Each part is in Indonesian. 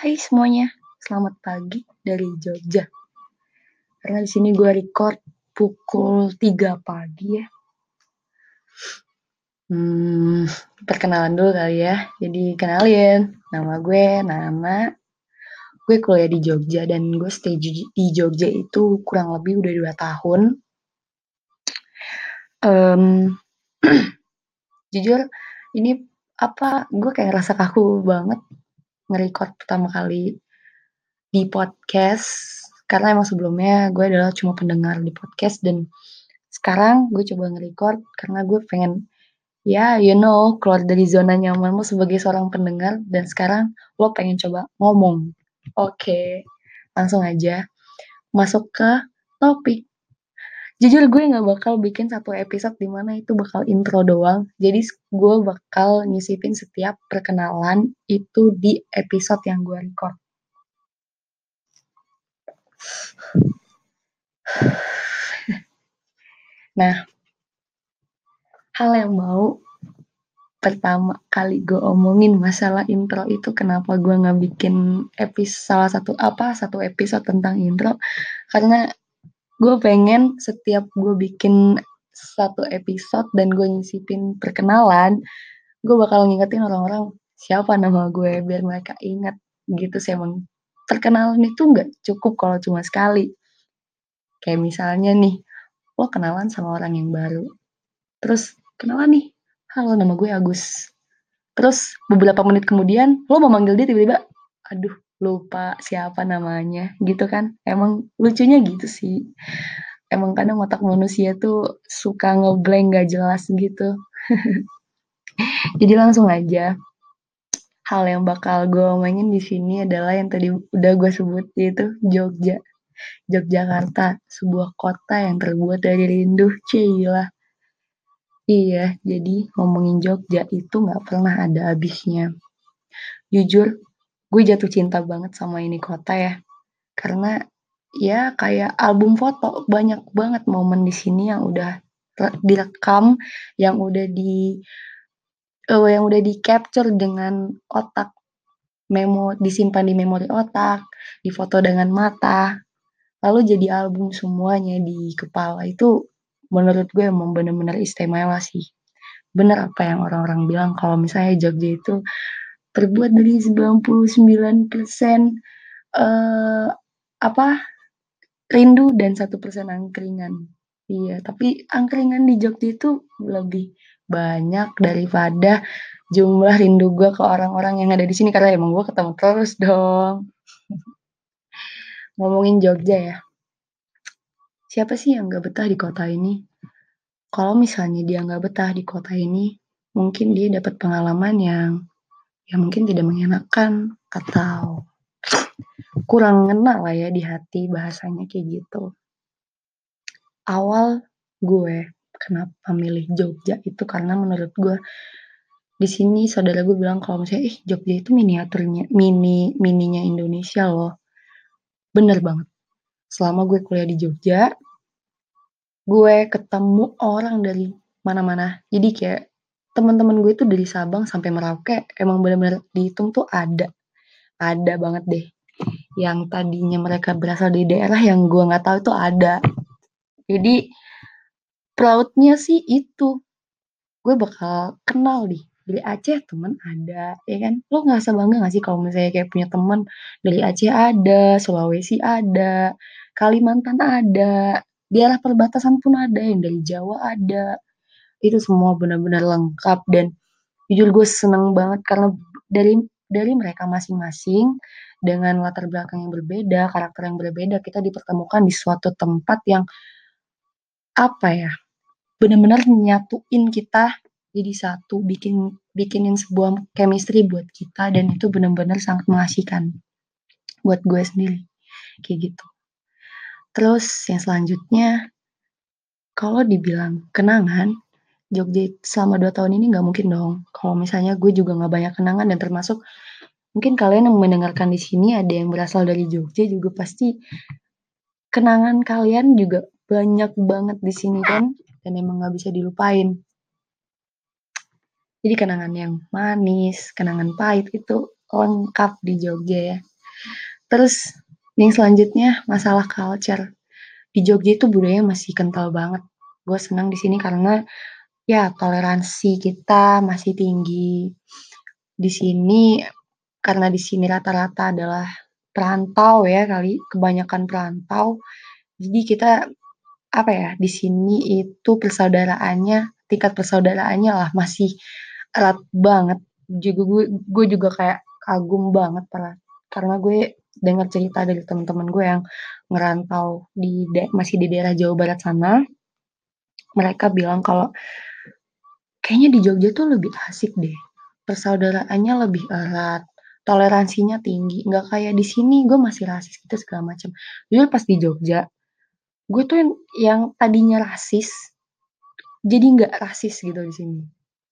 Hai semuanya, selamat pagi dari Jogja. Karena di sini gue record pukul 3 pagi ya. Hmm, perkenalan dulu kali ya. Jadi kenalin, nama gue Nana. Gue kuliah di Jogja dan gue stay di Jogja itu kurang lebih udah 2 tahun. Um, jujur ini apa gue kayak rasa kaku banget nge-record pertama kali di podcast. Karena emang sebelumnya gue adalah cuma pendengar di podcast dan sekarang gue coba nge-record karena gue pengen ya you know keluar dari zona nyamanmu sebagai seorang pendengar dan sekarang lo pengen coba ngomong. Oke okay, langsung aja masuk ke topik jujur gue nggak bakal bikin satu episode di mana itu bakal intro doang. Jadi gue bakal nyisipin setiap perkenalan itu di episode yang gue record. Nah hal yang mau pertama kali gue omongin masalah intro itu kenapa gue nggak bikin episode salah satu apa satu episode tentang intro? Karena gue pengen setiap gue bikin satu episode dan gue nyisipin perkenalan gue bakal ngingetin orang-orang siapa nama gue? Biar mereka ingat. Gitu sih emang. Perkenalan itu nggak cukup kalau cuma sekali. Kayak misalnya nih lo kenalan sama orang yang baru. Terus kenalan nih. Halo nama gue Agus. Terus beberapa menit kemudian lo mau manggil dia tiba-tiba aduh lupa siapa namanya gitu kan. Emang lucunya gitu sih. Emang kadang otak manusia tuh suka ngeblank gak jelas gitu. Jadi langsung aja hal yang bakal gue omongin di sini adalah yang tadi udah gue sebut yaitu Jogja. Yogyakarta sebuah kota yang terbuat dari rindu cila iya jadi ngomongin Jogja itu nggak pernah ada habisnya. Jujur gue jatuh cinta banget sama ini kota ya. Karena ya kayak album foto banyak banget momen di sini yang udah direkam yang udah di uh, yang udah di capture dengan otak memo disimpan di memori otak difoto dengan mata lalu jadi album semuanya di kepala. Itu menurut gue emang bener-bener istimewa sih. Bener apa yang orang-orang bilang kalau misalnya Jogja itu terbuat dari 99% uh, apa rindu dan satu persen angkringan. Iya, tapi angkringan di Jogja itu lebih banyak daripada jumlah rindu gue ke orang-orang yang ada di sini karena emang gue ketemu terus dong. Ngomongin Jogja ya. Siapa sih yang gak betah di kota ini? Kalau misalnya dia gak betah di kota ini, mungkin dia dapat pengalaman yang yang mungkin tidak mengenakan atau kurang ngena lah ya di hati bahasanya kayak gitu. Awal gue kenapa milih Jogja itu karena menurut gue di sini saudara gue bilang kalau misalnya ih Jogja itu miniaturnya mini mininya Indonesia loh. Bener banget. Selama gue kuliah di Jogja, gue ketemu orang dari mana-mana. Jadi kayak teman-teman gue itu dari Sabang sampai Merauke emang benar-benar dihitung tuh ada. Ada banget deh. Yang tadinya mereka berasal dari daerah yang gue nggak tahu itu ada. Jadi proudnya sih itu. Gue bakal kenal nih dari Aceh temen ada ya kan? Lo nggak usah bangga gak sih kalau misalnya kayak punya temen? Dari Aceh ada Sulawesi ada Kalimantan ada di arah perbatasan pun ada yang dari Jawa ada itu semua benar-benar lengkap dan jujur gue seneng banget karena dari dari mereka masing-masing dengan latar belakang yang berbeda, karakter yang berbeda, kita dipertemukan di suatu tempat yang apa ya, benar-benar nyatuin kita jadi satu, bikin bikinin sebuah chemistry buat kita dan itu benar-benar sangat mengasihkan buat gue sendiri kayak gitu. Terus yang selanjutnya kalau dibilang kenangan, Jogja selama dua tahun ini nggak mungkin dong. Kalau misalnya gue juga nggak banyak kenangan dan termasuk mungkin kalian yang mendengarkan di sini ada yang berasal dari Jogja juga pasti kenangan kalian juga banyak banget di sini kan dan emang nggak bisa dilupain. Jadi kenangan yang manis, kenangan pahit itu lengkap di Jogja ya. Terus yang selanjutnya masalah culture. Di Jogja itu budaya masih kental banget. Gue senang di sini karena ya toleransi kita masih tinggi. Di sini karena di sini rata-rata adalah perantau ya kali, kebanyakan perantau. Jadi kita apa ya di sini itu persaudaraannya tingkat persaudaraannya lah masih erat banget juga gue gue juga kayak kagum banget para karena gue dengar cerita dari teman-teman gue yang ngerantau di masih di daerah Jawa Barat sana mereka bilang kalau kayaknya di Jogja tuh lebih asik deh. Persaudaraannya lebih erat toleransinya tinggi. Nggak kayak di sini gue masih rasis gitu segala macam. Jujur pas di Jogja gue tuh yang, yang tadinya rasis jadi nggak rasis gitu di sini.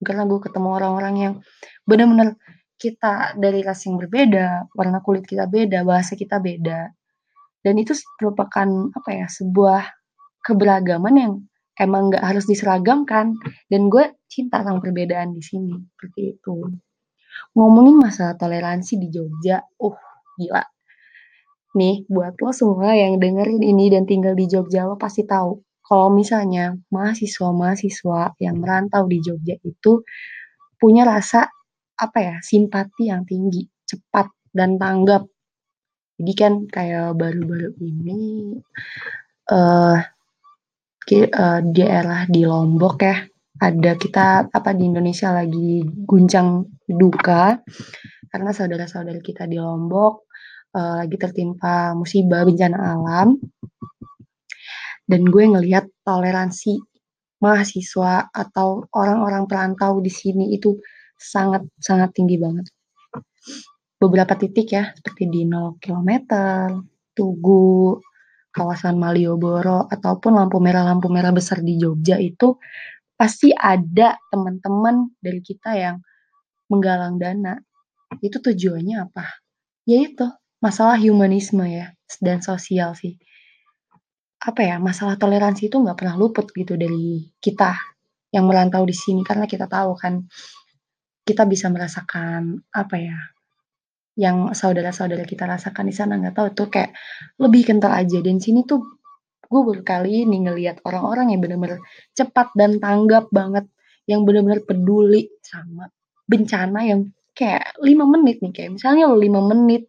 Karena gue ketemu orang-orang yang benar-benar kita dari ras yang berbeda warna kulit kita beda bahasa kita beda. Dan itu merupakan apa ya sebuah keberagaman yang emang nggak harus diseragamkan. Dan gue cinta sama perbedaan di sini seperti itu ngomongin masalah toleransi di Jogja uh gila nih buat lo semua yang dengerin ini dan tinggal di Jogja lo pasti tahu kalau misalnya mahasiswa-mahasiswa yang merantau di Jogja itu punya rasa apa ya simpati yang tinggi, cepat dan tanggap. Jadi kan kayak baru-baru ini uh, uh, daerah di Lombok ya ada kita apa di Indonesia lagi guncang duka karena saudara-saudara kita di Lombok uh, lagi tertimpa musibah bencana alam dan gue ngelihat toleransi mahasiswa atau orang-orang perantau di sini itu sangat sangat tinggi banget. Beberapa titik ya seperti di 0 km, Tugu, kawasan Malioboro ataupun lampu merah lampu merah besar di Jogja itu pasti ada teman-teman dari kita yang menggalang dana. Itu tujuannya apa? Yaitu masalah humanisme ya dan sosial sih apa ya masalah toleransi itu nggak pernah luput gitu dari kita yang merantau di sini karena kita tahu kan kita bisa merasakan apa ya yang saudara-saudara kita rasakan di sana nggak tahu tuh kayak lebih kental aja dan sini tuh gue baru kali ini ngelihat orang-orang yang benar-benar cepat dan tanggap banget yang benar-benar peduli sama bencana yang kayak lima menit nih kayak misalnya lo lima menit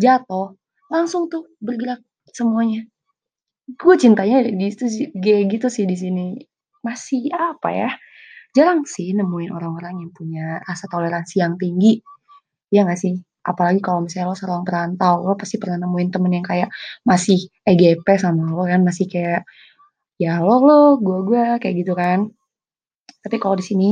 jatuh langsung tuh bergerak semuanya. Gue cintanya di situ sih gitu sih di sini. Masih apa ya jarang sih nemuin orang-orang yang punya rasa toleransi yang tinggi. Ya gak sih apalagi kalau misalnya lo seorang perantau lo pasti pernah nemuin temen yang kayak masih EGP sama lo kan masih kayak ya lo lo gue gue kayak gitu kan tapi kalau di sini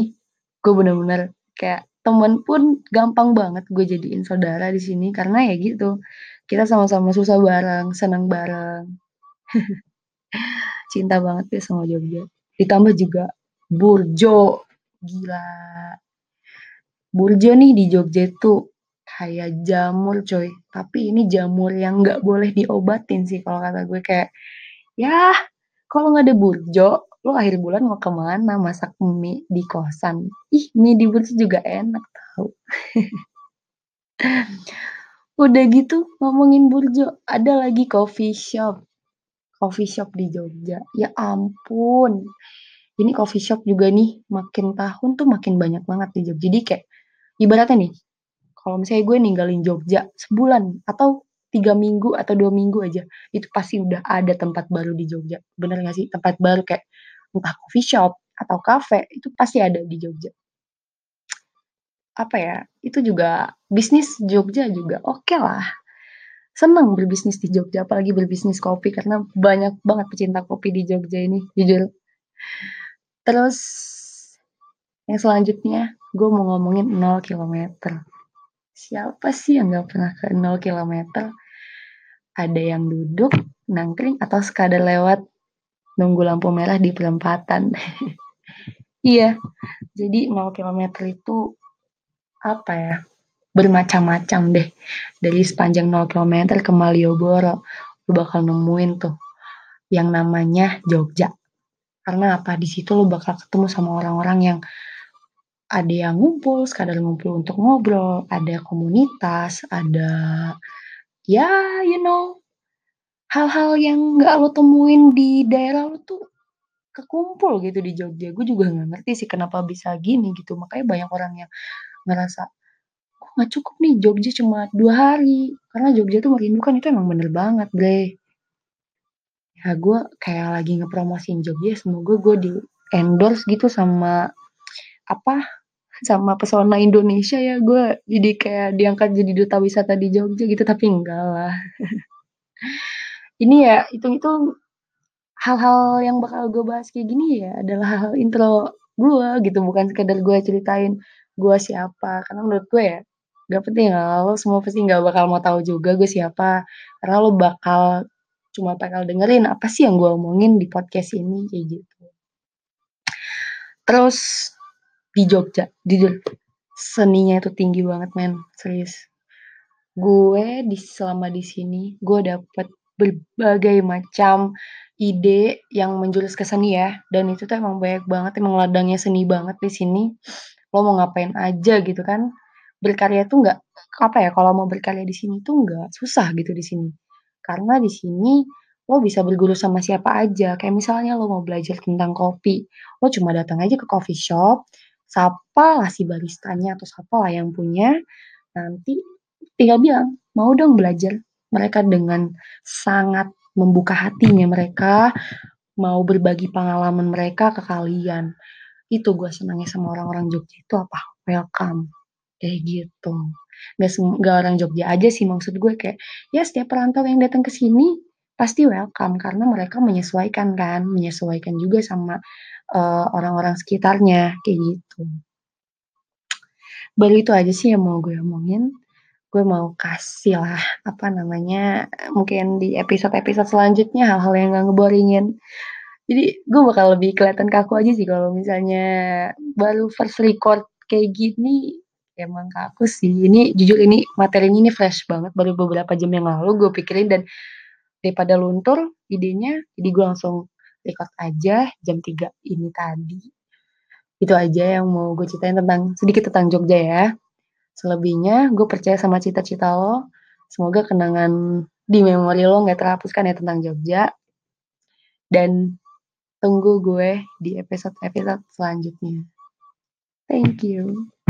gue bener-bener kayak temen pun gampang banget gue jadiin saudara di sini karena ya gitu kita sama-sama susah bareng senang bareng Cinta banget ya sama Jogja. Ditambah juga Burjo. Gila. Burjo nih di Jogja itu kayak jamur coy. Tapi ini jamur yang nggak boleh diobatin sih kalau kata gue kayak ya kalau nggak ada burjo lo akhir bulan mau ke mana masak mie di kosan ih mie di burjo juga enak tau udah gitu ngomongin burjo ada lagi coffee shop coffee shop di Jogja. Ya ampun. Ini coffee shop juga nih makin tahun tuh makin banyak banget di Jogja. Jadi kayak ibaratnya nih, kalau misalnya gue ninggalin Jogja sebulan atau tiga minggu atau dua minggu aja, itu pasti udah ada tempat baru di Jogja. Bener gak sih? Tempat baru kayak entah coffee shop atau cafe, itu pasti ada di Jogja. Apa ya, itu juga bisnis Jogja juga oke okay lah senang berbisnis di Jogja, apalagi berbisnis kopi karena banyak banget pecinta kopi di Jogja ini, jujur. Terus yang selanjutnya gue mau ngomongin 0 km. Siapa sih yang gak pernah ke 0 km? Ada yang duduk, nangkring, atau sekadar lewat nunggu lampu merah di perempatan. iya, jadi 0 km itu apa ya? bermacam-macam deh. Dari sepanjang 0 km ke Malioboro, lu bakal nemuin tuh yang namanya Jogja. Karena apa? Di situ lu bakal ketemu sama orang-orang yang ada yang ngumpul, sekadar ngumpul untuk ngobrol, ada komunitas, ada ya you know, hal-hal yang nggak lo temuin di daerah lo tuh kekumpul gitu di Jogja. Gue juga nggak ngerti sih kenapa bisa gini gitu. Makanya banyak orang yang ngerasa kok nggak cukup nih Jogja cuma dua hari karena Jogja tuh merindukan itu emang bener banget bre ya gue kayak lagi ngepromosiin Jogja semoga gue di endorse gitu sama apa sama pesona Indonesia ya gue jadi kayak diangkat jadi duta wisata di Jogja gitu tapi enggak lah. Ini ya hitung-hitung hal-hal yang bakal gue bahas kayak gini ya adalah hal-hal intro gue gitu bukan sekedar gue ceritain gue siapa. Karena menurut gue ya gak penting lah lo semua pasti gak bakal mau tahu juga gue siapa. Karena lo bakal cuma bakal dengerin apa sih yang gue omongin di podcast ini kayak gitu. Terus di Jogja jujur seninya itu tinggi banget men. Serius. Gue di selama di sini gue dapet berbagai macam ide yang menjurus ke seni ya. Dan itu tuh emang banyak banget emang ladangnya seni banget di sini. Lo mau ngapain aja gitu kan. Berkarya tuh nggak apa ya kalau mau berkarya di sini tuh nggak susah gitu di sini. Karena di sini lo bisa berguru sama siapa aja. Kayak misalnya lo mau belajar tentang kopi lo cuma datang aja ke coffee shop sapa lah si baristanya atau sapa lah yang punya nanti tinggal bilang mau dong belajar mereka dengan sangat membuka hatinya mereka mau berbagi pengalaman mereka ke kalian. Itu gue senangnya sama orang-orang Jogja itu apa? Welcome. Kayak gitu. Nggak nggak orang Jogja aja sih maksud gue kayak ya setiap perantau yang datang ke sini pasti welcome karena mereka menyesuaikan kan menyesuaikan juga sama uh, orang-orang sekitarnya kayak gitu. Baru itu aja sih yang mau gue omongin. Gue mau kasih lah apa namanya mungkin di episode-episode selanjutnya hal-hal yang gak ngeboringin. Jadi gue bakal lebih kelihatan kaku aja sih kalau misalnya baru first record kayak gini emang kaku sih. Ini jujur ini materinya ini fresh banget baru beberapa jam yang lalu gue pikirin dan daripada luntur idenya jadi gue langsung record aja jam 3 ini tadi. Itu aja yang mau gue ceritain tentang sedikit tentang Jogja ya. Selebihnya gue percaya sama cita-cita lo. Semoga kenangan di memori lo nggak terhapuskan ya tentang Jogja. Dan tunggu gue di episode-episode selanjutnya. Thank you